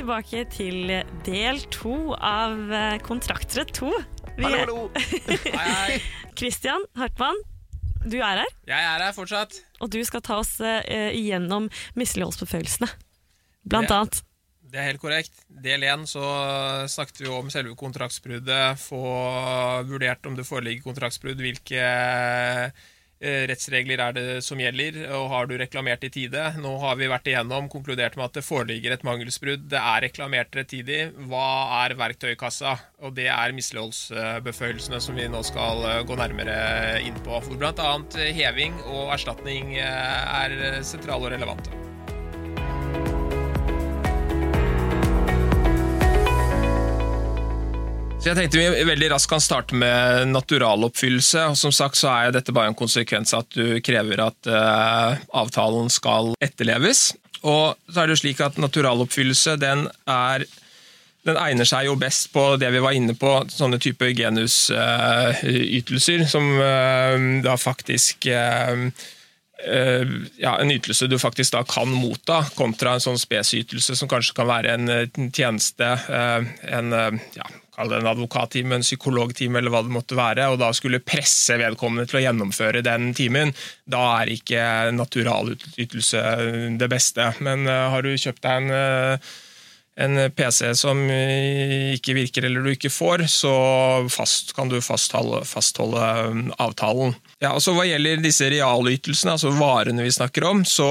tilbake til del to av Kontraktere Kontraktrett 2. Vi Hallo, hallo! Hei, hei. Christian Hartmann, du er her, Jeg er her fortsatt. og du skal ta oss uh, igjennom misligholdsforfølgelsene. Blant det, annet. Det er helt korrekt. Del én så snakket vi om selve kontraktsbruddet. Få vurdert om det foreligger kontraktsbrudd. Hvilke eh, rettsregler er det som gjelder, og har du reklamert i tide? Nå har vi vært igjennom, konkludert med at det foreligger et mangelsbrudd. Det er reklamert rettidig. Hva er verktøykassa? Og det er misligholdsbeføyelsene som vi nå skal eh, gå nærmere inn på. Hvor bl.a. heving og erstatning eh, er sentrale og relevante. Så jeg tenkte vi veldig raskt kan starte med naturaloppfyllelse. og Som sagt så er dette bare en konsekvens av at du krever at uh, avtalen skal etterleves. Og så er det jo slik at naturaloppfyllelse den er den egner seg jo best på det vi var inne på, sånne type genusytelser, som eh, da faktisk eh, eh, ja, en ytelse du faktisk da kan motta, kontra en sånn spesytelse som kanskje kan være en eh, tjeneste, eh, en eh, ja, en advokattime, en psykologtime eller hva det måtte være, og da skulle presse vedkommende til å gjennomføre den timen, da er ikke naturalytelse det beste. Men eh, har du kjøpt deg en eh, en PC som eh, ikke virker eller du ikke får, så fast, kan du fastholde, fastholde avtalen. Ja, og så Hva gjelder disse realytelsene, altså varene vi snakker om, så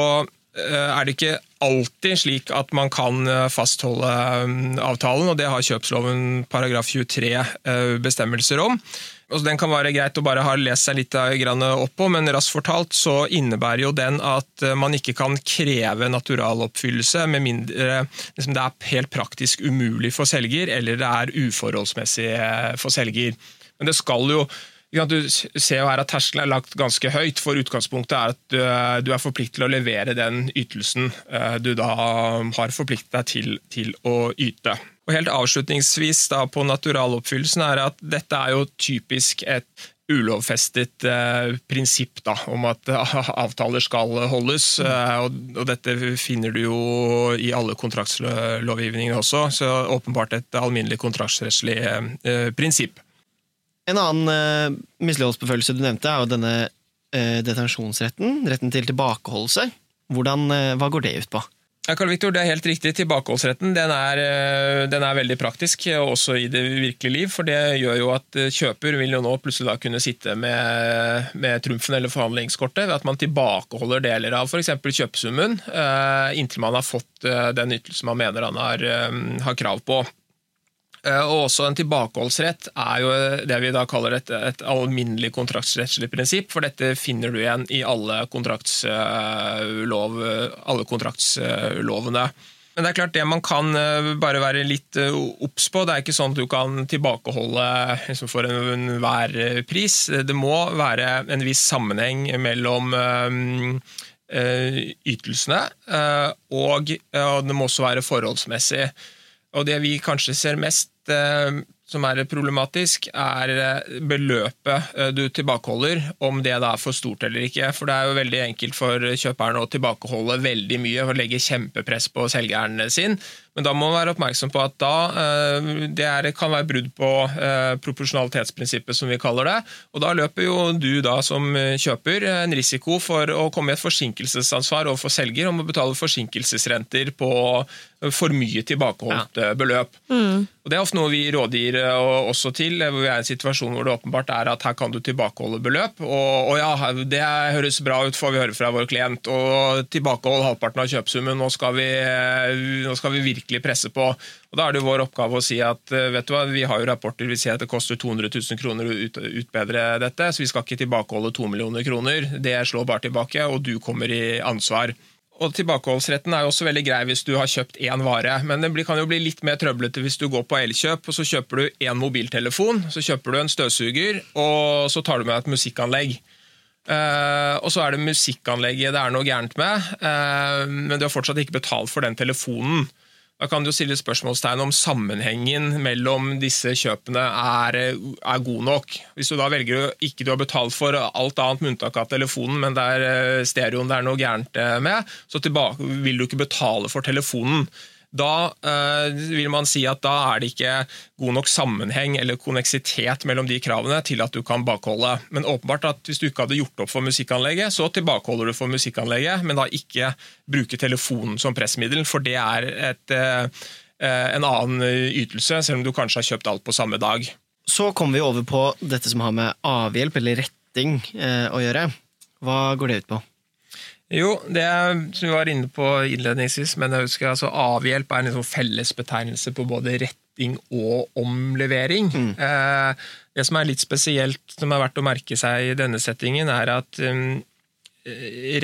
er det ikke alltid slik at man kan eh, fastholde um, avtalen, og det har kjøpsloven paragraf 23 eh, bestemmelser om. Altså, Den kan være greit å bare ha lest seg litt opp på, men raskt fortalt så innebærer jo den at eh, man ikke kan kreve naturaloppfyllelse med mindre liksom det er helt praktisk umulig for selger, eller det er uforholdsmessig eh, for selger. Men det skal jo Du ser jo her at terskelen er lagt ganske høyt, for utgangspunktet er at du, du er forpliktet til å levere den ytelsen eh, du da har forpliktet deg til, til å yte. Og helt avslutningsvis da på naturaloppfyllelsen er at dette er jo typisk et ulovfestet eh, prinsipp da, om at eh, avtaler skal holdes, eh, og, og dette finner du jo i alle kontraktslovgivningene også, så åpenbart et alminnelig kontraktsrettslig eh, prinsipp. En annen uh, misligholdsbefølelse du nevnte, er jo denne uh, detensjonsretten. Retten til tilbakeholdelse. Hvordan, uh, hva går det ut på? Ja, Karl Victor, det er helt riktig. Tilbakeholdsretten den er, eh, den er veldig praktisk, eh, også i det virkelige liv. For det gjør jo at eh, kjøper vil jo nå plutselig da kunne sitte med, med trumfen eller forhandlingskortet ved at man tilbakeholder deler av f.eks. kjøpesummen eh, inntil man har fått eh, den ytelsen man mener han har, eh, har krav på. Eh, Og også En tilbakeholdsrett er jo det vi da kaller et, et alminnelig kontraktsrettslig prinsipp, for dette finner du igjen i alle, kontraktslov, alle kontraktslovene. Men det er klart det man kan eh, bare være litt eh, obs på. Det er ikke sånn at du kan tilbakeholde liksom for enhver pris. Det må være en viss sammenheng mellom eh, ytelsene, eh, og det må også være forholdsmessig. Og det vi kanskje ser mest eh, som er problematisk, er eh, beløpet eh, du tilbakeholder, om det da er for stort eller ikke. For det er jo veldig enkelt for kjøperen å tilbakeholde veldig mye og legge kjempepress på selgeren sin. Men da må man være oppmerksom på at da, eh, det er, kan være brudd på eh, proporsjonalitetsprinsippet, som vi kaller det. Og da løper jo du da som kjøper en risiko for å komme i et forsinkelsesansvar overfor selger om å betale forsinkelsesrenter på for mye tilbakeholdt ja. beløp. Og Det er ofte noe vi rådgir eh, også til, eh, hvor vi er i en situasjon hvor det åpenbart er at her kan du tilbakeholde beløp. Og, og ja, det høres bra ut, får vi høre fra vår klient. Og tilbakehold halvparten av kjøpsummen, nå skal vi, eh, nå skal vi virkelig presse på. Og Da er det jo vår oppgave å si at eh, vet du hva, vi har jo rapporter vi sier at det koster 200 000 kroner å ut, utbedre dette, så vi skal ikke tilbakeholde 2 millioner kroner. Det slår bare tilbake, og du kommer i ansvar. Og Tilbakeholdsretten er jo også veldig grei hvis du har kjøpt én vare, men det kan jo bli litt mer trøblete hvis du går på Elkjøp og så kjøper du én mobiltelefon, så kjøper du en støvsuger, og så tar du med et musikkanlegg. Uh, og så er det musikkanlegget det er noe gærent med, uh, men du har fortsatt ikke betalt for den telefonen. Da kan du jo stille spørsmålstegn om sammenhengen mellom disse kjøpene er, er god nok. Hvis du da velger å ikke du har betalt for alt annet med unntak av telefonen, men det er eh, stereoen det er noe gærent eh, med, så tilbake, vil du ikke betale for telefonen. Da eh, vil man si at da er det ikke god nok sammenheng eller konneksitet mellom de kravene til at du kan bakholde. Men åpenbart at hvis du ikke hadde gjort opp for musikkanlegget, så tilbakeholder du for musikkanlegget, men da ikke bruke telefonen som pressmiddel, for det er et, eh, en annen ytelse, selv om du kanskje har kjøpt alt på samme dag. Så kommer vi over på dette som har med avhjelp eller retting eh, å gjøre. Hva går det ut på? Jo, det som vi var inne på innledningsvis, men jeg husker altså avhjelp er en liksom fellesbetegnelse på både retting og omlevering. Mm. Eh, det som er litt spesielt, som er verdt å merke seg i denne settingen, er at um,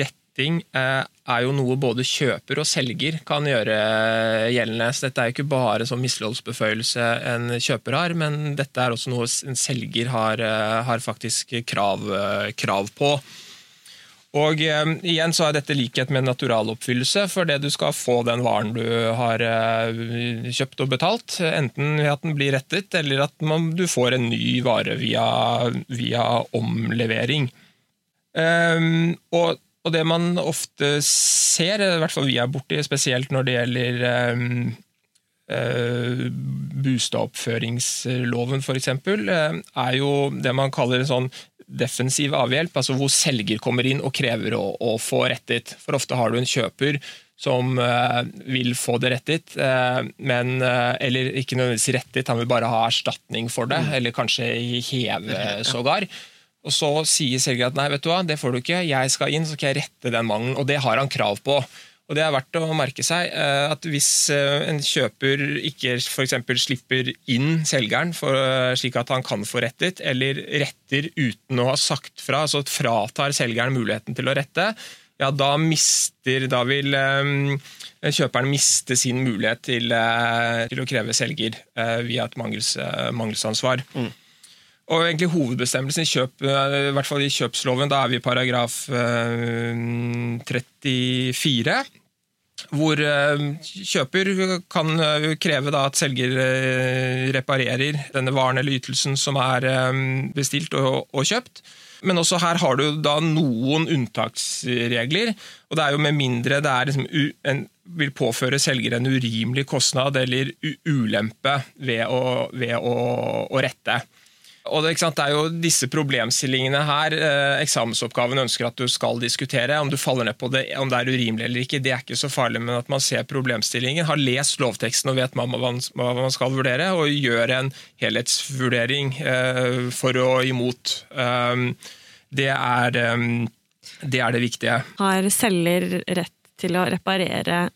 retting eh, er jo noe både kjøper og selger kan gjøre gjeldende. Så dette er jo ikke bare sånn misligholdsbeføyelse en kjøper har, men dette er også noe en selger har, eh, har faktisk krav, krav på. Og eh, igjen så er dette likhet med naturaloppfyllelse, for det du skal få den varen du har eh, kjøpt og betalt. Enten ved at den blir rettet, eller at man, du får en ny vare via, via omlevering. Um, og, og, det man ofte ser, i hvert fall vi er borti, spesielt når det gjelder um, uh, bostadoppføringsloven f.eks., er jo det man kaller en sånn defensiv avhjelp, altså hvor selger kommer inn og krever å, å få rettet. For ofte har du en kjøper som uh, vil få det rettet, uh, men, uh, eller ikke nødvendigvis rettet, han vil bare ha erstatning for det, mm. eller kanskje heve sågar. Og så sier selger at nei, vet du hva, det får du ikke, jeg skal inn, så skal jeg rette den mangelen. Og det har han krav på. Og det er verdt å merke seg eh, at hvis eh, en kjøper ikke f.eks. slipper inn selgeren for, eh, slik at han kan få rettet, eller retter uten å ha sagt fra, altså fratar selgeren muligheten til å rette, ja, da mister Da vil kjøperen miste sin mulighet til, til å kreve selger via et mangels, mangelsansvar. Mm. Og egentlig Hovedbestemmelsen i kjøp, i hvert fall i kjøpsloven, da er vi i paragraf 34 hvor eh, kjøper kan eh, kreve at selger eh, reparerer denne varen eller ytelsen som er bestilt og, kjøpt. Men også her har du da noen unntaksregler. og det er jo Med mindre det liksom en, vil påføre selger en urimelig kostnad eller ulempe ved å, ved å, å rette. Og det, det, er jo disse problemstillingene her eh, eksamensoppgaven ønsker at du skal diskutere. Om du faller ned på det, om det er urimelig eller ikke, det er ikke så farlig, men at man ser problemstillingen, har lest lovteksten og vet hva man, hva man skal vurdere, og gjør en helhetsvurdering eh, for og imot. Um, det, er, um, det er det viktige. Har selger rett til å reparere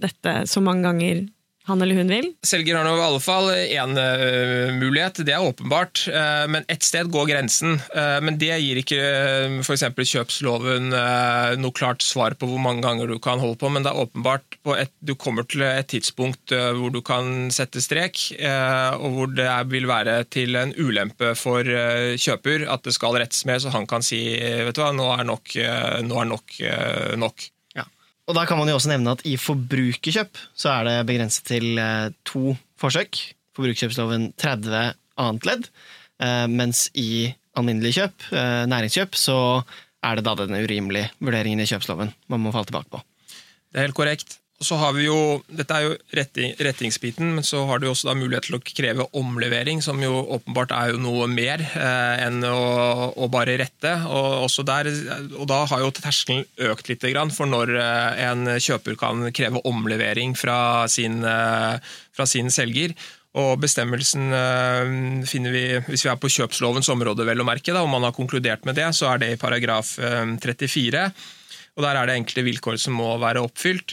dette så mange ganger han eller hun vil? Selger har nå i alle fall én uh, mulighet, det er åpenbart. Uh, men ett sted går grensen. Uh, men det gir ikke uh, f.eks. kjøpsloven noe klart svar på hvor mange ganger du kan holde på. Men det er åpenbart et, du kommer til et tidspunkt hvor du kan sette strek, og hvor det vil være til en ulempe for kjøper at det skal rettes med, så han kan si vet du hva, nå er nok, nå er nok nok. Og da kan man jo også nevne at i forbrukerkjøp så er det begrenset til eh, to forsøk. Forbrukerkjøpsloven 30 annet ledd. Eh, mens i alminnelig kjøp, eh, næringskjøp, så er det da den urimelige vurderingen i kjøpsloven man må falle tilbake på. Det er helt korrekt. Så har vi jo, Dette er jo retting, rettingsbiten, men så har du også da mulighet til å kreve omlevering, som jo åpenbart er jo noe mer eh, enn å, å, bare rette. Og, også der, og Da har jo terskelen økt litt for når eh, en kjøper kan kreve omlevering fra sin, eh, fra sin selger. Og Bestemmelsen eh, finner vi hvis vi er på kjøpslovens område, vel å merke. Da, om man har konkludert med det, så er det i paragraf 34. Eh, og Der er det enkelte vilkår som må være oppfylt.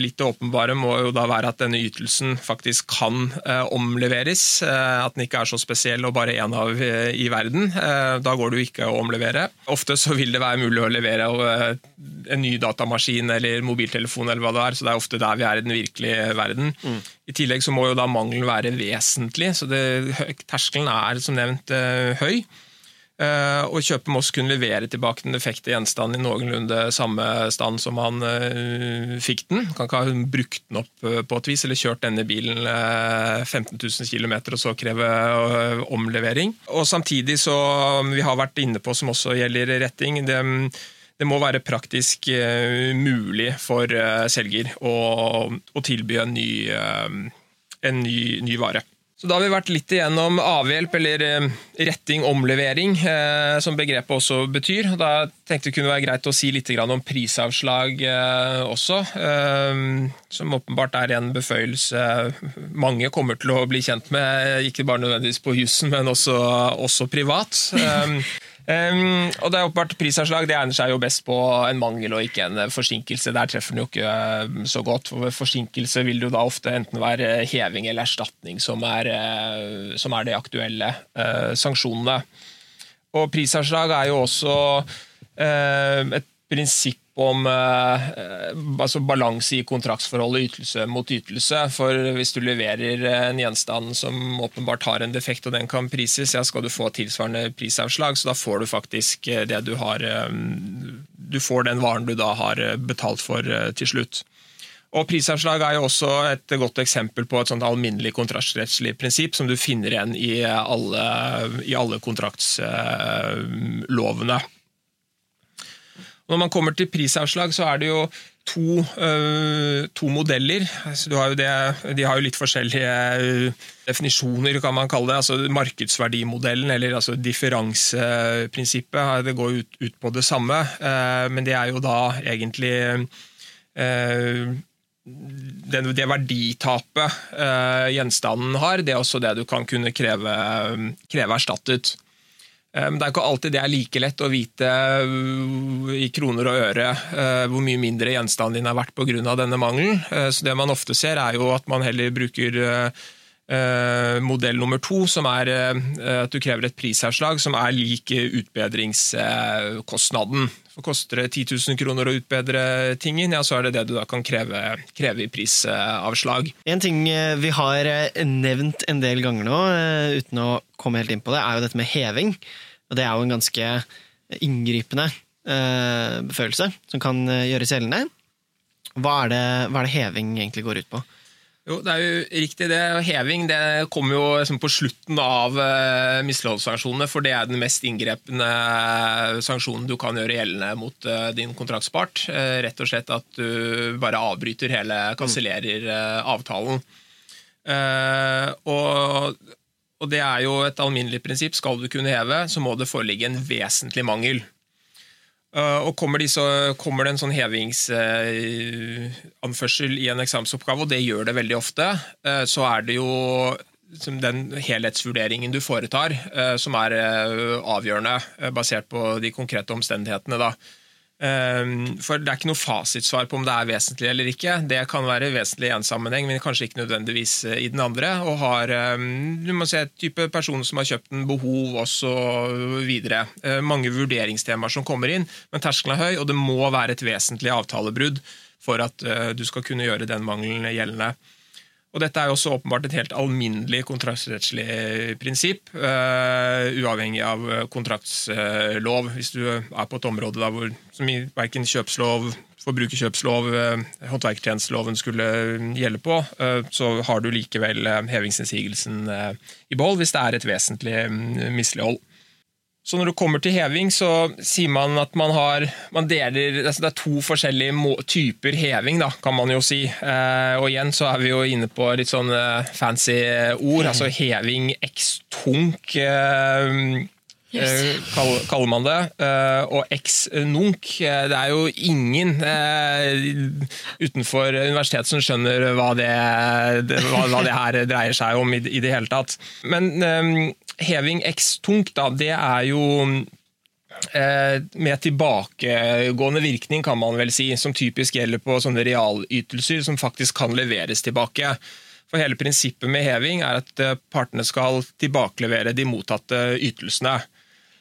Litt åpenbare må jo da være at denne ytelsen faktisk kan eh, omleveres. Eh, at den ikke er så spesiell og bare én av eh, i verden. Eh, da går det jo ikke å omlevere. Ofte så vil det være mulig å levere eh, en ny datamaskin eller mobiltelefon, eller hva det er, så det er ofte der vi er i den virkelige verden. Mm. I tillegg så må jo da mangelen være vesentlig, så det, terskelen er som nevnt eh, høy. Eh, og kjøper må også kunne levere tilbake den defekte gjenstanden i noenlunde samme stand som han uh, fikk den. Kan ikke ha brukt den opp uh, på et vis, eller kjørt denne bilen uh, 15 000 km og så kreve omlevering. Og Samtidig så vi har vært inne på, som også gjelder retting, det, det må være praktisk mulig for selger å tilby en ny, en ny, ny vare. Så Da har vi vært litt igjennom avhjelp eller eh, retting, omlevering, eh, som begrepet også betyr. Da tenkte det kunne være greit å si litt om prisavslag eh, også, som åpenbart er en beføyelse mange kommer til å bli kjent med, ikke bare nødvendigvis på jussen, men også, også privat. Eh, Um, og det er åpenbart Prisavslag det egner seg jo best på en mangel og ikke en forsinkelse. Der treffer den jo ikke uh, så godt. For forsinkelse vil det jo da ofte enten være heving eller erstatning som er, uh, som er de aktuelle uh, sanksjonene. Og prisavslag er jo også et prinsipp om eh, altså balanse i kontraktsforholdet ytelse mot ytelse. For hvis du leverer en gjenstand som åpenbart har en defekt og den kan prises, ja, skal du få tilsvarende prisavslag, så da får du faktisk eh, det du har eh, Du får den varen du da har betalt for til slutt. Og Prisavslag er jo også et godt eksempel på et sånt alminnelig kontraktsrettslig prinsipp som du finner igjen i alle, i alle kontraktslovene. Når man kommer til prisavslag, så er det jo to, uh, to modeller. Altså, har det, de har jo litt forskjellige uh, definisjoner, kan man kalle det. Altså, markedsverdimodellen, eller altså, differanseprinsippet, det går ut, ut på det samme. Uh, men det er jo da egentlig det verditapet gjenstanden har, det er også det du kan kunne kreve, kreve erstattet. Eh, det er ikke alltid det er like lett å vite eh, i kroner og øre eh, hvor mye mindre gjenstanden din har vært pga. denne mangelen. Så Det man ofte ser, er jo at man heller bruker modell nummer to, som er at du krever et prisavslag som er lik utbedringskostnaden. For Koster det 10 000 kroner å utbedre tingen, ja, så er det det du da kan kreve, kreve i prisavslag. En ting vi har nevnt en del ganger nå, uten å komme helt inn på det, er jo dette med heving. Og det er jo en ganske inngripende følelse som kan gjøres gjeldende. Hva er, det, hva er det heving egentlig går ut på? Jo, Det er jo riktig det. Heving det kommer jo liksom på slutten av uh, misligholdssanksjonene, for det er den mest inngrepende sanksjonen du kan gjøre gjeldende mot uh, din kontraktspart. Rett og slett at du bare avbryter hele, kansellerer avtalen. og og det er jo et alminnelig prinsipp. Skal du kunne heve, så må det foreligge en vesentlig mangel. Uh, og kommer, de så, kommer, det en sånn hevingsanførsel uh, i en eksamensoppgave, og det gjør det veldig ofte, uh, så er det jo den helhetsvurderingen du foretar, uh, som er avgjørende, basert på de konkrete omstendighetene. da. Ehm, for Det er ikke noe fasitsvar på om det er vesentlig eller ikke. Det kan være vesentlig i én sammenheng, men kanskje ikke nødvendigvis eh, i den andre. Og har ehm, du må se type person som har kjøpt en behov osv. videre mange vurderingstemaer som kommer inn, men terskelen er høy, og det må være et vesentlig avtalebrudd for at eh, du skal kunne gjøre den mangelen gjeldende. Og Dette er jo også åpenbart et helt alminnelig kontraktsrettslig prinsipp, uh, uavhengig av kontraktslov. Hvis du er på et område hvor, som verken kjøpslov, forbrukerkjøpslov, håndverkertjenesteloven skulle gjelde på, så har du likevel hevingsinnsigelsen i behold hvis det er et vesentlig mm, mislighold. Så når det kommer til heving, så sier man at man har man deler, altså Det er to forskjellige typer heving, da, kan man jo si. Eh, og igjen så er vi jo inne på litt sånn fancy ord. altså Heving x-tunk. Eh, Yes. Eh, kaller, man det. Eh, og ex-nunc. Eh, det er jo ingen utenfor universitetet som skjønner hva det, hva, det her dreier seg om i, i det hele tatt. Men heving ex-tunk da, det er jo med tilbakegående virkning, kan man vel si, som typisk gjelder på sånne realytelser som faktisk kan leveres tilbake. For Hele prinsippet med heving er at partene skal tilbakelevere de mottatte ytelsene.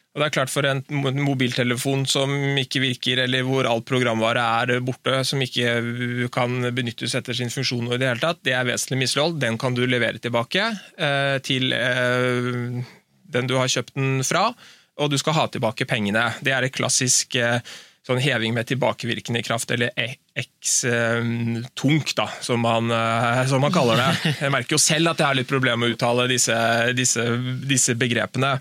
Og det er klart For en mobiltelefon som ikke virker, eller hvor all programvare er borte, som ikke kan benyttes etter sin funksjon, i det hele tatt, det er vesentlig mislighold. Den kan du levere tilbake eh, til eh, den du har kjøpt den fra, og du skal ha tilbake pengene. Det er et klassisk eh, sånn heving med tilbakevirkende kraft, eller X-tunk, da, som man, eh, som man, kaller det. Jeg merker jo selv at jeg har litt problemer med å uttale disse, disse, disse begrepene.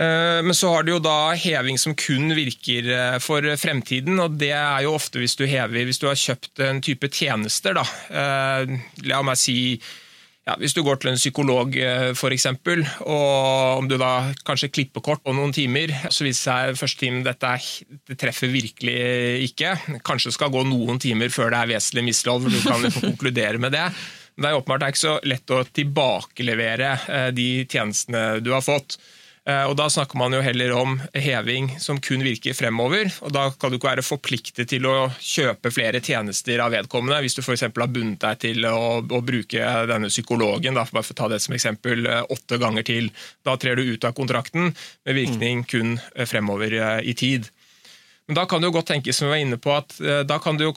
Eh, men så har du jo da heving som kun virker eh, for fremtiden, og det er jo ofte hvis du hever hvis du har kjøpt en type tjenester. da. Eh, la meg si ja, Hvis du går til en psykolog f.eks., og om du da kanskje klipper kort på noen timer, så viser seg første timen dette det treffer virkelig ikke. Kanskje det skal gå noen timer før det er vesentlig mislighold, for du kan konkludere med det. Men det er åpenbart ikke så lett å tilbakelevere de tjenestene du har fått. Eh, og Da snakker man jo heller om heving som kun virker fremover. og Da kan du ikke være forpliktet til å kjøpe flere tjenester av vedkommende. Hvis du f.eks. har bundet deg til å, å, bruke denne psykologen da, bare for å ta det som eksempel, eh, åtte ganger til. Da trer du ut av kontrakten med virkning kun eh, fremover i tid. Men da kan det jo godt tenkes som vi var inne på, at da kan du jo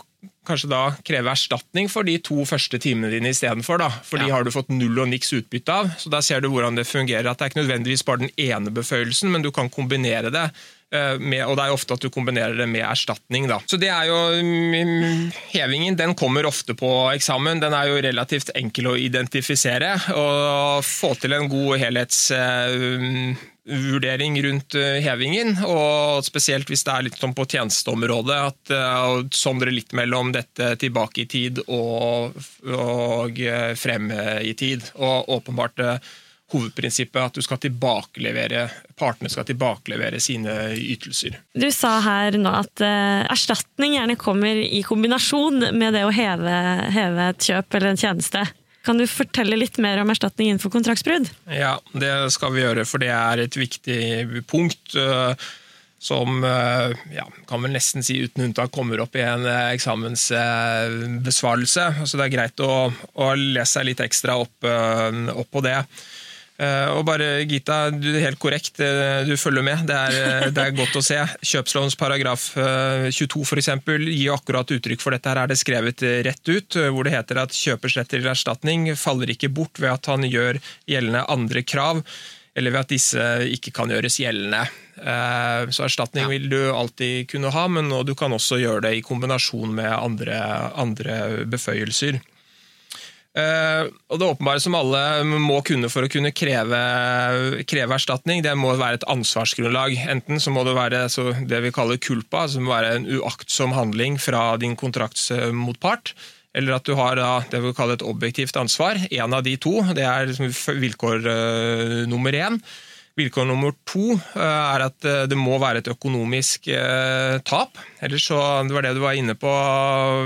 kanskje da kreve erstatning for de to første timene dine istedenfor. For de ja. har du fått null og niks utbytte av. Så Da ser du hvordan det fungerer. At Det er ikke nødvendigvis bare den ene beføyelsen, men du kan kombinere det. Eh, med, og det er ofte at du kombinerer det med erstatning. Da. Så det er jo mm, Hevingen den kommer ofte på eksamen. Den er jo relativt enkel å identifisere. og Få til en god helhets eh, vurdering rundt eh, hevingen, og spesielt hvis det er litt sånn på tjenesteområdet, at uh, sondre litt mellom dette tilbake i tid og, og eh, frem i tid. Og åpenbart uh, hovedprinsippet at du skal tilbakelevere, partene skal tilbakelevere sine ytelser. Du sa her nå at uh, erstatning gjerne kommer i kombinasjon med det å heve, heve et kjøp eller en tjeneste. Kan du fortelle litt mer om erstatning innenfor kontraktsbrudd? Ja, det skal vi gjøre, for det er et viktig punkt. Uh, som uh, ja, kan vel nesten si uten unntak kommer opp i en uh, eksamensbesvarelse. Så det er greit å, å lese seg litt ekstra opp, opp på det. Eh, og bare, Gita, du er helt korrekt, eh, du følger med. Det er, eh, det er godt å se. Kjøpslovens paragraf 22 for eksempel, gir akkurat uttrykk for dette. Her er det skrevet rett ut, hvor det heter at kjøpers rett til erstatning faller ikke bort ved at han gjør gjeldende andre krav, eller ved at disse ikke kan gjøres gjeldende. Så erstatning vil du alltid kunne ha, men du kan også gjøre det i kombinasjon med andre, andre beføyelser. Uh, og Det åpenbare som alle må kunne for å kunne kreve, kreve, erstatning, det må være et ansvarsgrunnlag. Enten så må det være det vi kaller kulpa, som må være en uaktsom handling fra din kontraktsmotpart, eller at du har da, det vi kaller et objektivt ansvar. En av de to. Det er liksom vilkår uh, nummer én. Vilkår nummer to eh, er at eh, det må være et økonomisk eh, tap. Ellers så, det var det du var inne på,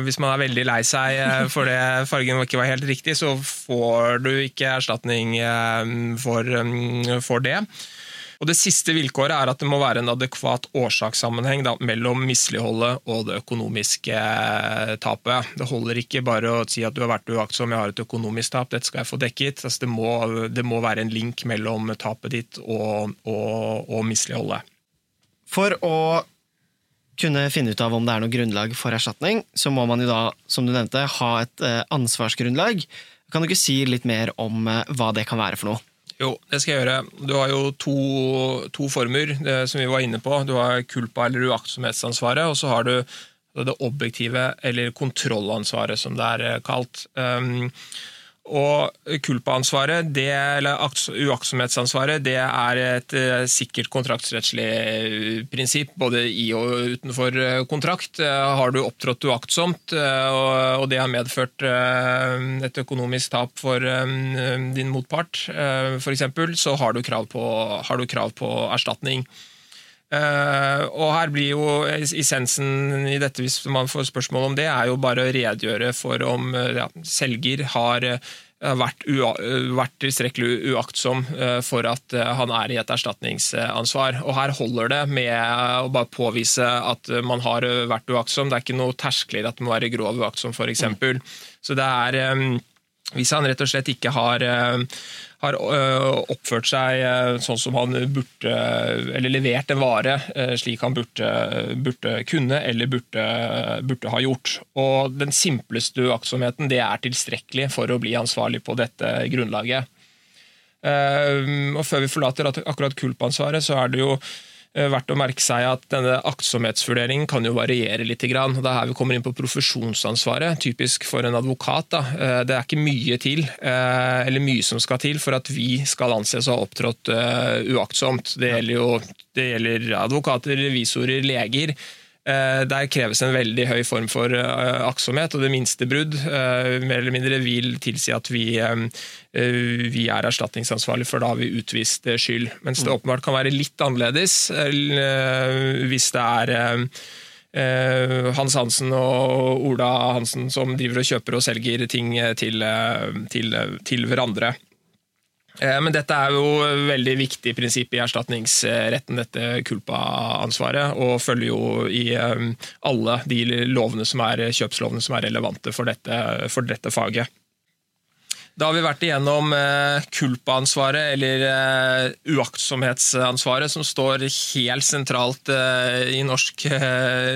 hvis man er veldig lei seg for det fargen ikke var helt riktig, så får du ikke erstatning for, for det. Og Det siste vilkåret er at det må være en adekvat årsakssammenheng da, mellom misligholdet og det økonomiske eh, tapet. Det holder ikke bare å si at du har vært uaktsom, jeg har et økonomisk tap, dette skal jeg få dekket. Altså, det, må, det, må, være en link mellom tapet ditt og, og, og misligholdet. For å kunne finne ut av om det er noe grunnlag for erstatning, så må man jo da, som du nevnte, ha et eh, ansvarsgrunnlag. Kan du ikke si litt mer om eh, hva det kan være for noe? Jo, det skal jeg gjøre. Du har jo to, to former, det, som vi var inne på. Du har kulpa- eller uaktsomhetsansvaret, og så har du det objektive eller kontrollansvaret, som det er eh, kalt. Um, og kulpaansvaret, det, eller uaktsomhetsansvaret, det er et eh, sikkert kontraktsrettslig eh, prinsipp, både i og utenfor eh, kontrakt. Har du opptrådt uaktsomt, og det har medført et økonomisk tap for din motpart, f.eks., så har du på, har du krav på erstatning. Og her blir jo Essensen i dette, hvis man får spørsmål om det, er jo bare å redegjøre for om ja, selger har vært, vært, tilstrekkelig uaktsom eh, for at eh, han er i et erstatningsansvar. Og Her holder det med å bare påvise at man har vært uaktsom. Det er ikke noe terskler at man må være grov uaktsom, f.eks. Mm. Så det er eh, hvis han rett og slett ikke har, eh, har eh, oppført seg eh, sånn som han burde Eller levert en vare slik han burde, burde kunne eller burde, burde, ha gjort. Og Den simpleste uaktsomheten det er tilstrekkelig for å bli ansvarlig på dette grunnlaget. Og Før vi forlater akkurat kulpansvaret, så er det jo verdt å merke seg at denne aktsomhetsvurderingen kan jo variere litt. Grann. Det er her vi kommer inn på profesjonsansvaret, typisk for en advokat. Da. Eh, det er ikke mye til, eller mye som skal til for at vi skal anses å ha opptrådt uaktsomt. Det gjelder jo det gjelder advokater, revisorer, leger. Eh, der kreves en veldig høy form for eh, aktsomhet, og det minste brudd eh, mer eller mindre vil tilsi at vi, vi er erstatningsansvarlig, for da har vi utvist skyld. Mens det mm. åpenbart kan være litt annerledes hvis det er Hans Hansen og Ola Hansen som driver og kjøper og selger ting til, til, til hverandre. Eh, men dette er jo veldig viktig prinsipp i erstatningsretten, dette culpa-ansvaret, og følger jo i eh, alle de lovene som er, kjøpslovene som er relevante for dette, for dette faget. Da har vi vært igjennom culpa-ansvaret, eh, eller uaktsomhetsansvaret, som står helt sentralt i norsk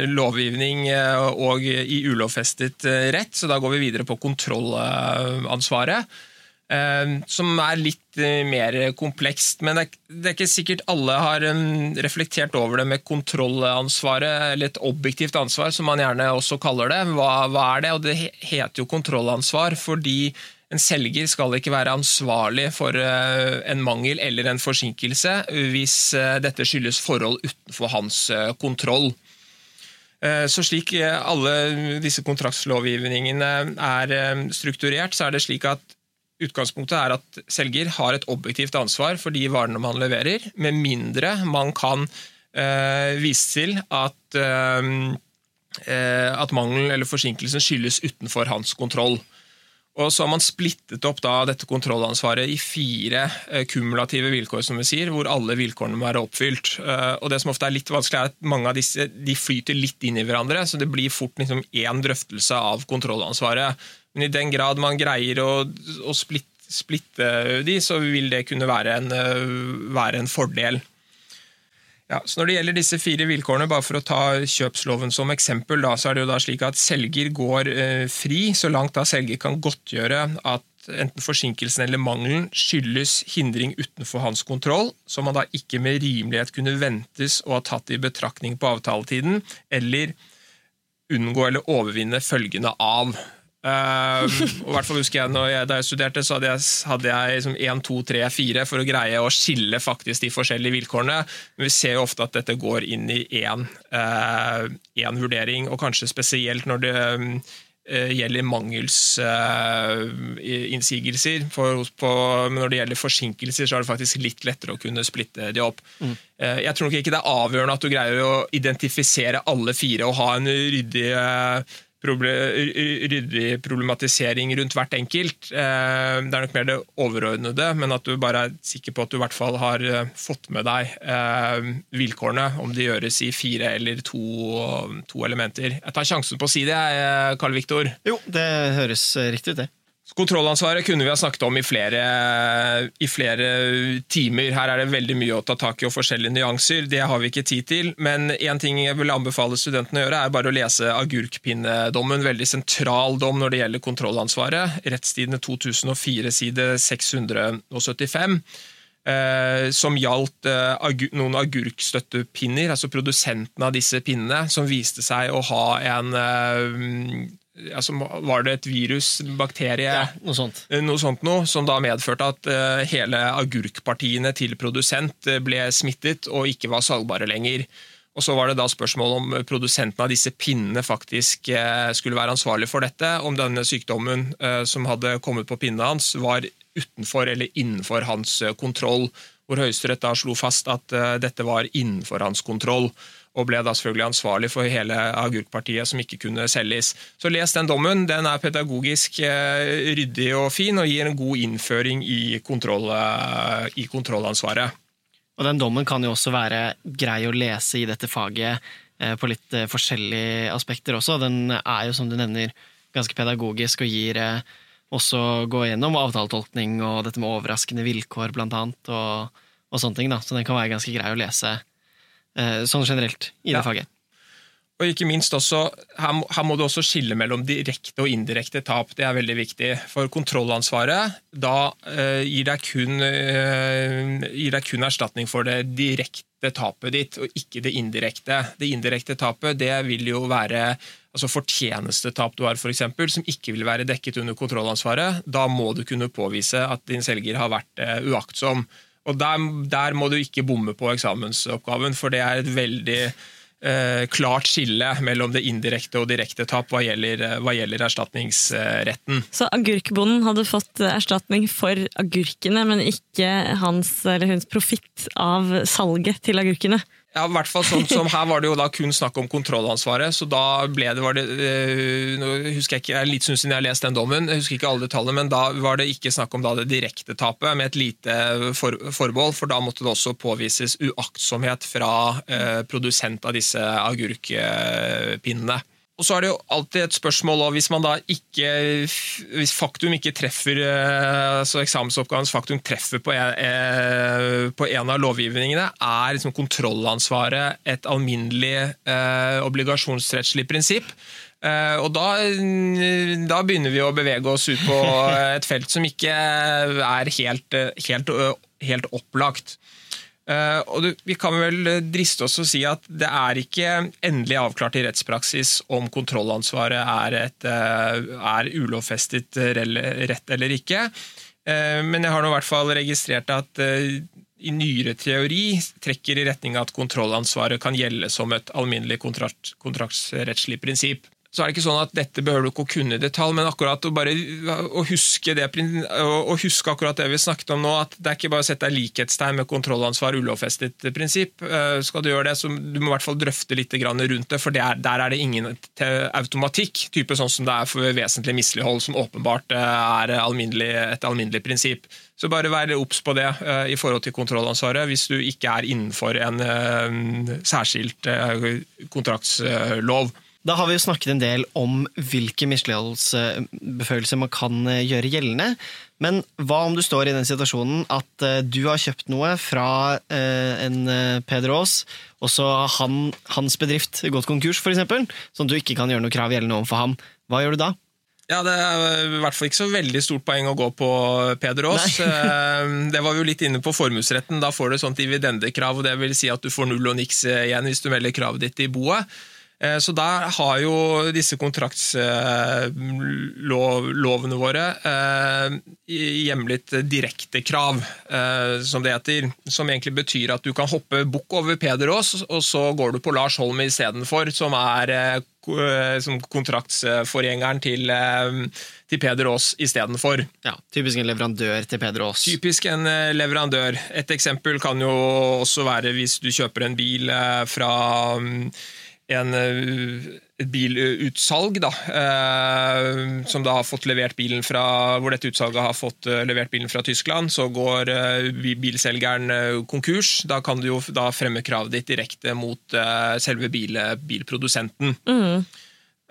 lovgivning og i ulovfestet rett. Så da går vi videre på kontrollansvaret. Eh, som er litt eh, mer komplekst. Men det er, ikke sikkert alle har reflektert over det med kontrollansvaret, eller et objektivt ansvar, som man gjerne også kaller det. Hva, hva er det? Og det heter jo kontrollansvar fordi en selger skal ikke være ansvarlig for eh, en mangel eller en forsinkelse hvis dette skyldes forhold utenfor hans kontroll. Så slik alle disse kontraktslovgivningene er strukturert, så er det slik at Utgangspunktet er at selger har et objektivt ansvar for de varene man leverer, med mindre man kan uh, vise til at, uh, at mangelen eller forsinkelsen skyldes utenfor hans kontroll. Og så har man splittet opp dette kontrollansvaret i fire kumulative vilkår, som vi sier, hvor alle vilkårene må være oppfylt. og Det som ofte er litt vanskelig, er at mange av disse flyter litt inn i hverandre, så det blir fort liksom én drøftelse av kontrollansvaret. Men i den grad man greier å, å splitte, splitte, de, så vil det kunne være en, eh, være en fordel. Ja, så Når det gjelder disse fire vilkårene, bare for å ta kjøpsloven som eksempel, da, så er det jo da slik at selger går eh, fri så langt da selger kan godtgjøre at enten forsinkelsen eller mangelen skyldes hindring utenfor hans kontroll, som han da ikke med rimelighet kunne ventes å ha tatt i betraktning på avtaletiden, eller unngå eller overvinne følgende av. Uh, og hvert fall husker jeg jeg, Da jeg studerte, så hadde jeg, hadde jeg liksom 1, 2, 3, 4 for å greie å skille faktisk de forskjellige vilkårene. Men vi ser jo ofte at dette går inn i én uh, vurdering, og kanskje spesielt når det um, gjelder mangelsinnsigelser. Uh, men når det gjelder forsinkelser, så er det faktisk litt lettere å kunne splitte de opp. Mm. Jeg tror nok ikke det er avgjørende at du greier å identifisere alle fire og ha en ryddig ryddig problematisering rundt hvert enkelt. Eh, det er nok mer det overordnede, men at du bare er sikker på at du i hvert fall har eh, fått med deg eh, vilkårene, om de gjøres i fire eller to, to elementer. Jeg tar sjansen på å si det, Karl Viktor. Jo, det høres riktig ut, det. Kontrollansvaret kunne vi ha snakket om i flere, i flere, timer. Her er det veldig mye å ta tak i og forskjellige nyanser. Det har vi ikke tid til. Men én ting jeg vil anbefale studentene å gjøre, er bare å lese agurkpinnedommen. Veldig sentral dom når det gjelder kontrollansvaret. Rettstidene 2004, side 675. Eh, som gjaldt eh, noen agurkstøttepinner, altså produsenten av disse pinnene, som viste seg å ha en eh, altså Var det et virus, en bakterie, ja, noe sånt, eh, noe sånt noe, som da medførte at uh, hele agurkpartiene til produsent uh, ble smittet og ikke var salgbare lenger. Og Så var det da spørsmål om produsenten av disse pinnene faktisk skulle være ansvarlig for dette, om denne sykdommen som hadde kommet på pinnene hans, var utenfor eller innenfor hans kontroll. Hvor Høyesterett da slo fast at dette var innenfor hans kontroll og ble da selvfølgelig ansvarlig for hele agurkpartiet som ikke kunne selges. Så les den dommen. Den er pedagogisk eh, ryddig og fin og gir en god innføring i, kontroll, eh, i kontrollansvaret. Og Den dommen kan jo også være grei å lese i dette faget eh, på litt forskjellige aspekter også. Den er jo, som du nevner, ganske pedagogisk og gir også gå gjennom avtaletolkning og dette med overraskende vilkår, blant annet, og, og sånne ting. da. Så den kan være ganske grei å lese sånn generelt i det ja. faget. Og ikke minst også, her, må- her må du også skille mellom direkte og indirekte tap. Det er veldig viktig. For kontrollansvaret da eh, gir, deg kun, eh, gir deg kun erstatning for det direkte tapet ditt, og ikke det indirekte. Det indirekte tapet det vil jo være altså fortjenestetap du har, eksempel, som ikke vil være dekket under kontrollansvaret. Da må du kunne påvise at din selger har vært eh, uaktsom. Og der, der må du ikke bomme på eksamensoppgaven, for det er et veldig eh, klart skille mellom det indirekte og direkte tap hva gjelder, eh, hva gjelder erstatningsretten. Så agurkbonden hadde fått erstatning for agurkene, men ikke hans eller hennes profitt av salget til agurkene. Ja, i hvert fall sånn som Her var det jo da kun snakk om kontrollansvaret, så da ble det, det nå husker jeg ikke, jeg er litt siden jeg har lest den dommen, jeg husker ikke alle detaljene, men da var det ikke snakk om det direkte tapet med et lite for, forbehold, for da måtte det også påvises uaktsomhet fra øh, produsent av disse agurkpinnene. Og så er det jo alltid et spørsmål hvis man da ikke Hvis faktum ikke treffer eh, altså eksamensoppgavens faktum treffer på en, eh, på en av lovgivningene, er liksom kontrollansvaret et alminnelig eh, obligasjonsrettslig prinsipp. Eh, og da, da begynner vi å bevege oss ut på et felt som ikke er helt, helt, helt opplagt. Uh, og Vi kan vel driste oss å si at det er ikke endelig avklart i rettspraksis om kontrollansvaret er, et, uh, er ulovfestet rett eller ikke. Men jeg har nå i hvert fall registrert at i nyere teori trekker i retning av at kontrollansvaret kan gjelde som et alminnelig kontrakt, kontraktsrettslig prinsipp så er det ikke sånn at dette behøver du ikke å kunne i detalj, men akkurat å, bare, å, huske det, å huske akkurat det vi snakket om nå, at det er ikke bare å sette deg likhetstegn med kontrollansvar, ulovfestet prinsipp. Skal du gjøre det, så du må i hvert fall drøfte litt rundt det, for der er det ingen automatikk, type sånn som det er for vesentlig mislighold, som åpenbart er alminnelig, et alminnelig prinsipp. Så bare vær obs på det i forhold til kontrollansvaret, hvis du ikke er innenfor en særskilt kontraktslov. Da har vi jo snakket en del om hvilke misligholdsbefølelser man kan eh, gjøre gjeldende. Men hva om du står i den situasjonen at eh, du har kjøpt noe fra eh, en Peder Aas, og så har han, hans bedrift gått konkurs, f.eks., sånn at du ikke kan gjøre noe krav gjeldende overfor ham. Hva gjør du da? Ja, Det er i hvert fall ikke så veldig stort poeng å gå på Peder Aas. det var vi jo litt inne på formuesretten. Da får du et sånt dividendekrav, og det vil si at du får null og niks igjen hvis du melder kravet ditt i boet. Så der har jo disse kontraktslovene våre hjemlet direktekrav, som det heter. Som egentlig betyr at du kan hoppe bukk over Peder Aas, og så går du på Lars Holm istedenfor, som er som kontraktsforgjengeren til, til Peder Aas istedenfor. Ja, typisk en leverandør til Peder Aas. Typisk en leverandør. Et eksempel kan jo også være hvis du kjøper en bil fra en, et bilutsalg, da, eh, som da har fått levert bilen fra, hvor dette utsalget har fått levert bilen fra Tyskland. Så går eh, bilselgeren konkurs. Da kan du jo da fremme kravet ditt direkte mot eh, selve bil, bilprodusenten. Mm.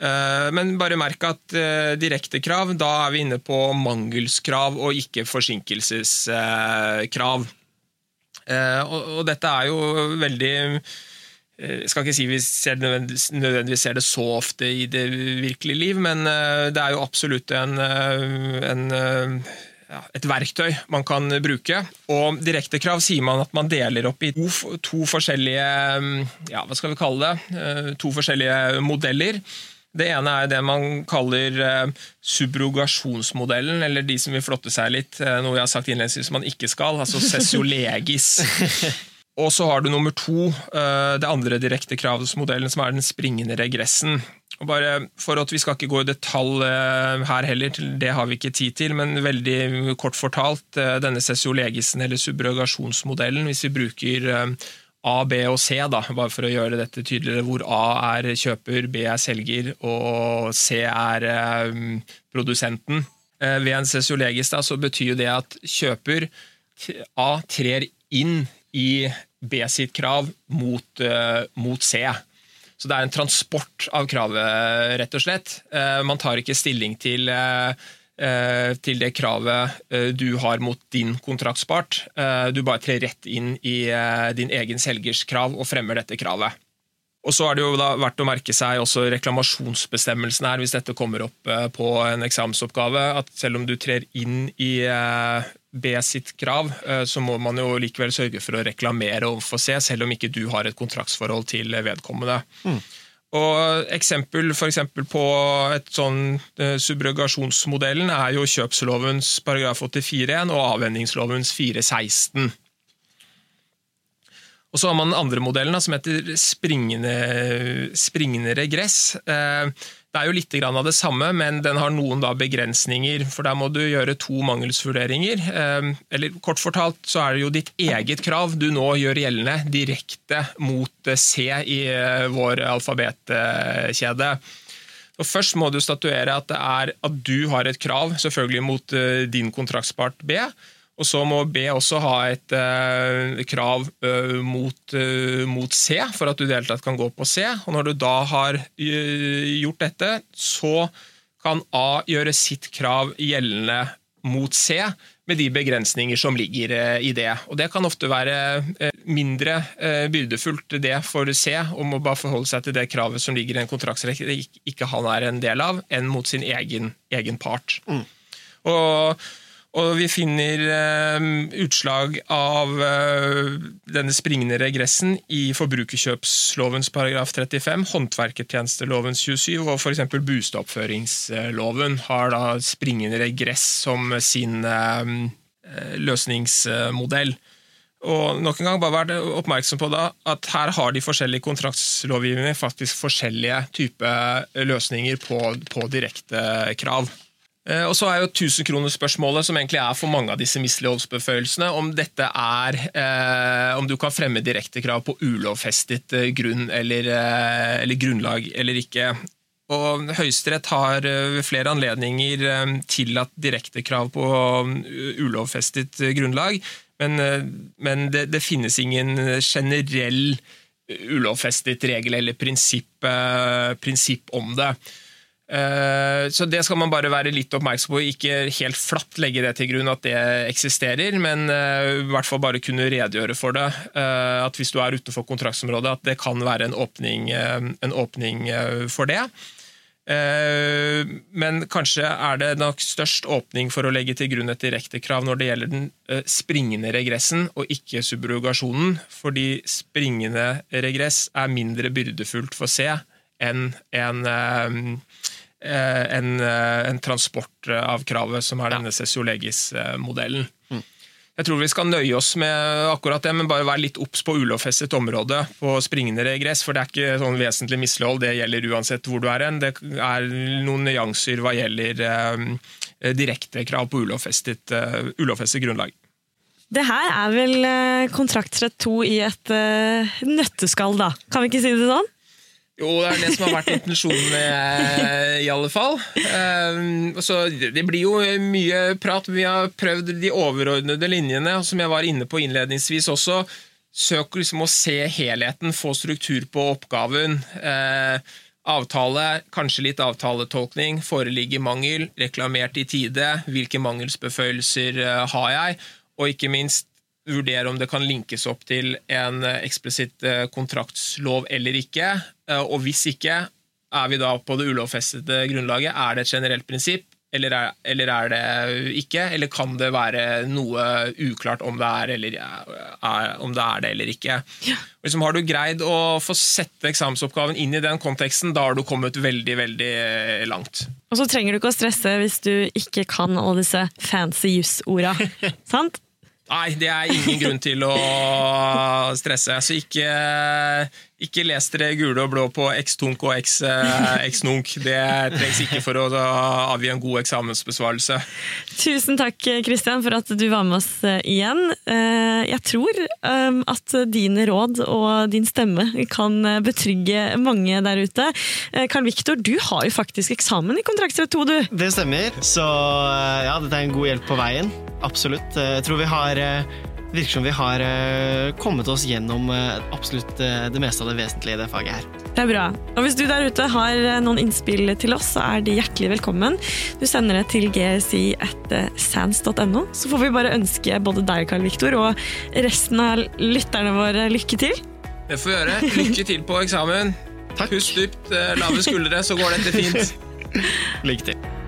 Men bare merk at direktekrav, da er vi inne på mangelskrav og ikke forsinkelseskrav. Og dette er jo veldig jeg skal ikke si vi ser nødvendigvis ser det så ofte i det virkelige liv, men det er jo absolutt en, en, ja, et verktøy man kan bruke. Og direktekrav sier man at man deler opp i to, to forskjellige ja, hva skal vi kalle det, to forskjellige modeller. Det ene er det man kaller subrogasjonsmodellen, eller de som vil flotte seg litt, noe jeg har sagt innledningsvis man ikke skal, altså sessiolegis. Og så har du nummer to, det andre direkte kravsmodellen, som er den springende regressen. Og bare for at Vi skal ikke gå i detalj her heller, det har vi ikke tid til, men veldig kort fortalt, denne sessiolegisen eller subrogasjonsmodellen, hvis vi bruker A, B og C, da, bare for å gjøre dette tydeligere, hvor A er kjøper, B er selger og C er produsenten. Ved en sessiolegis da, så betyr det at kjøper A trer inn i B sitt krav mot, uh, mot, C. Så det er en transport av kravet, rett og slett. Uh, man tar ikke stilling til, uh, til det kravet du har mot din kontraktspart. Du bare trer rett inn i din egen selgers krav og fremmer dette kravet. Og så er det jo verdt å merke seg også reklamasjonsbestemmelsen her, hvis dette kommer opp eh, på en eksamensoppgave, at selv om du trer inn i eh, B sitt krav, eh, så må man jo likevel sørge for å reklamere overfor C, selv om ikke du har et kontraktsforhold til vedkommende. Mm. Og Eksempel for eksempel på et sånn subrogasjonsmodellen er jo kjøpslovens paragraf 84.1 og avhendingslovens 416. Og så har man den andre modellen som heter springende, springende regress. Eh, det er jo litt av det samme, men den har noen begrensninger. For der må du gjøre to mangelsvurderinger. Eh, eller kort fortalt så er det jo ditt eget krav du nå gjør gjeldende direkte mot C i eh, vår alfabetkjede. Og Først må du statuere at, er, at du har et krav selvfølgelig mot din kontraktspart B. Og så må B også ha et eh, krav eh, mot, eh, mot, C for at du i det hele tatt kan gå på C. Og når du da har eh, gjort dette, så kan A gjøre sitt krav gjeldende mot C med de begrensninger som ligger eh, i det. Og Det kan ofte være eh, mindre byrdefullt det for C om å bare forholde seg til det kravet som ligger i en kontraktsrekke ikke han er en del av, enn mot sin egen, egen part. Mm. Og og vi finner uh, utslag av uh, denne springende regressen i forbrukerkjøpslovens paragraf 35, håndverkertjenestelovens 27 og f.eks. bostedoppføringsloven har da springende regress som sin uh, løsningsmodell. Og nok en gang bare vær oppmerksom på da, at her har de forskjellige kontraktslovgivninger faktisk forskjellige typer løsninger på, på direkte krav. Eh, og så er jo 1000-kronersspørsmålet, som egentlig er for mange av disse misligholdsbeføyelsene, om dette er eh, om du kan fremme direktekrav på ulovfestet eh, grunn eller, eh, eller, grunnlag eller ikke. Og Høyesterett har ved flere anledninger tillatt direktekrav på ulovfestet grunnlag, men, men det, det, finnes ingen generell ulovfestet regel eller prinsipp, prinsipp om det. Eh, så det skal man bare være litt oppmerksom på, ikke helt flatt legge det til grunn at det eksisterer, men eh, i hvert fall bare kunne redegjøre for det. Eh, at hvis du er utenfor kontraktsområdet, at det kan være en åpning, en åpning for det. Men kanskje er det nok størst åpning for å legge til grunn et direktekrav når det gjelder den springende regressen og ikke subrogasjonen, fordi springende regress er mindre byrdefullt for C enn en Eh, en, eh, en, transport av kravet, som er denne Cessio Legis-modellen. Mm. Jeg tror vi skal nøye oss med akkurat det, men bare være litt obs på ulovfestet område på springende regress, for det er ikke sånn vesentlig mislighold. Det gjelder uansett hvor du er hen. Det er noen nyanser hva gjelder eh, direkte krav på ulovfestet, uh, ulovfestet grunnlag. Det her er vel kontraktsrett 2 i et uh, nøtteskall, da? Kan vi ikke si det sånn? Jo, det er det som har vært intensjonen, i alle fall. Ehm, så det blir jo mye prat. Vi har prøvd de overordnede linjene, som jeg var inne på innledningsvis også. Søk liksom å se helheten, få struktur på oppgaven. Ehm, avtale, kanskje litt avtaletolkning. Foreligger mangel, reklamert i tide. Hvilke mangelsbeføyelser eh, har jeg? Og ikke minst vurdere om det kan linkes opp til en eksplisitt eh, kontraktslov eller ikke. Eh, og hvis ikke, er vi da på det ulovfestede grunnlaget? Er det et generelt prinsipp, eller er, eller er, det ikke? Eller kan det være noe uklart om det er, eller, er, om det, er det eller ikke? Ja. Liksom, har du greid å få sette eksamensoppgaven inn i den konteksten, da har du kommet veldig, veldig eh, langt. Og så trenger du ikke å stresse hvis du ikke kan alle disse fancy juss-orda. sant? Nei, det er ingen grunn til å stresse. Så ikke, ikke les dere gule og blå på X-tunk og X-nunk. Det trengs ikke for å avgi en god eksamensbesvarelse. Tusen takk, Kristian, for at du var med oss eh, igjen. Eh, jeg tror eh, at dine råd og din stemme kan betrygge mange der ute. Karl Viktor, du har jo faktisk eksamen i kontraktsrett 2, du. Det stemmer, så ja, dette er en god hjelp på veien. Absolutt. Jeg tror vi har eh, virker som vi har eh, kommet oss gjennom eh, absolutt det meste av det vesentlige i det faget her. Det er bra. Og hvis du der ute har noen innspill til oss, så er de hjertelig velkommen. Du sender det til gsi.sands.no, så får vi bare ønske både deg, Karl Viktor, og resten av lytterne våre lykke til. Det får vi gjøre. Lykke til på eksamen. Takk. Pust dypt, eh, lave skuldre, så går dette fint. Lykke til.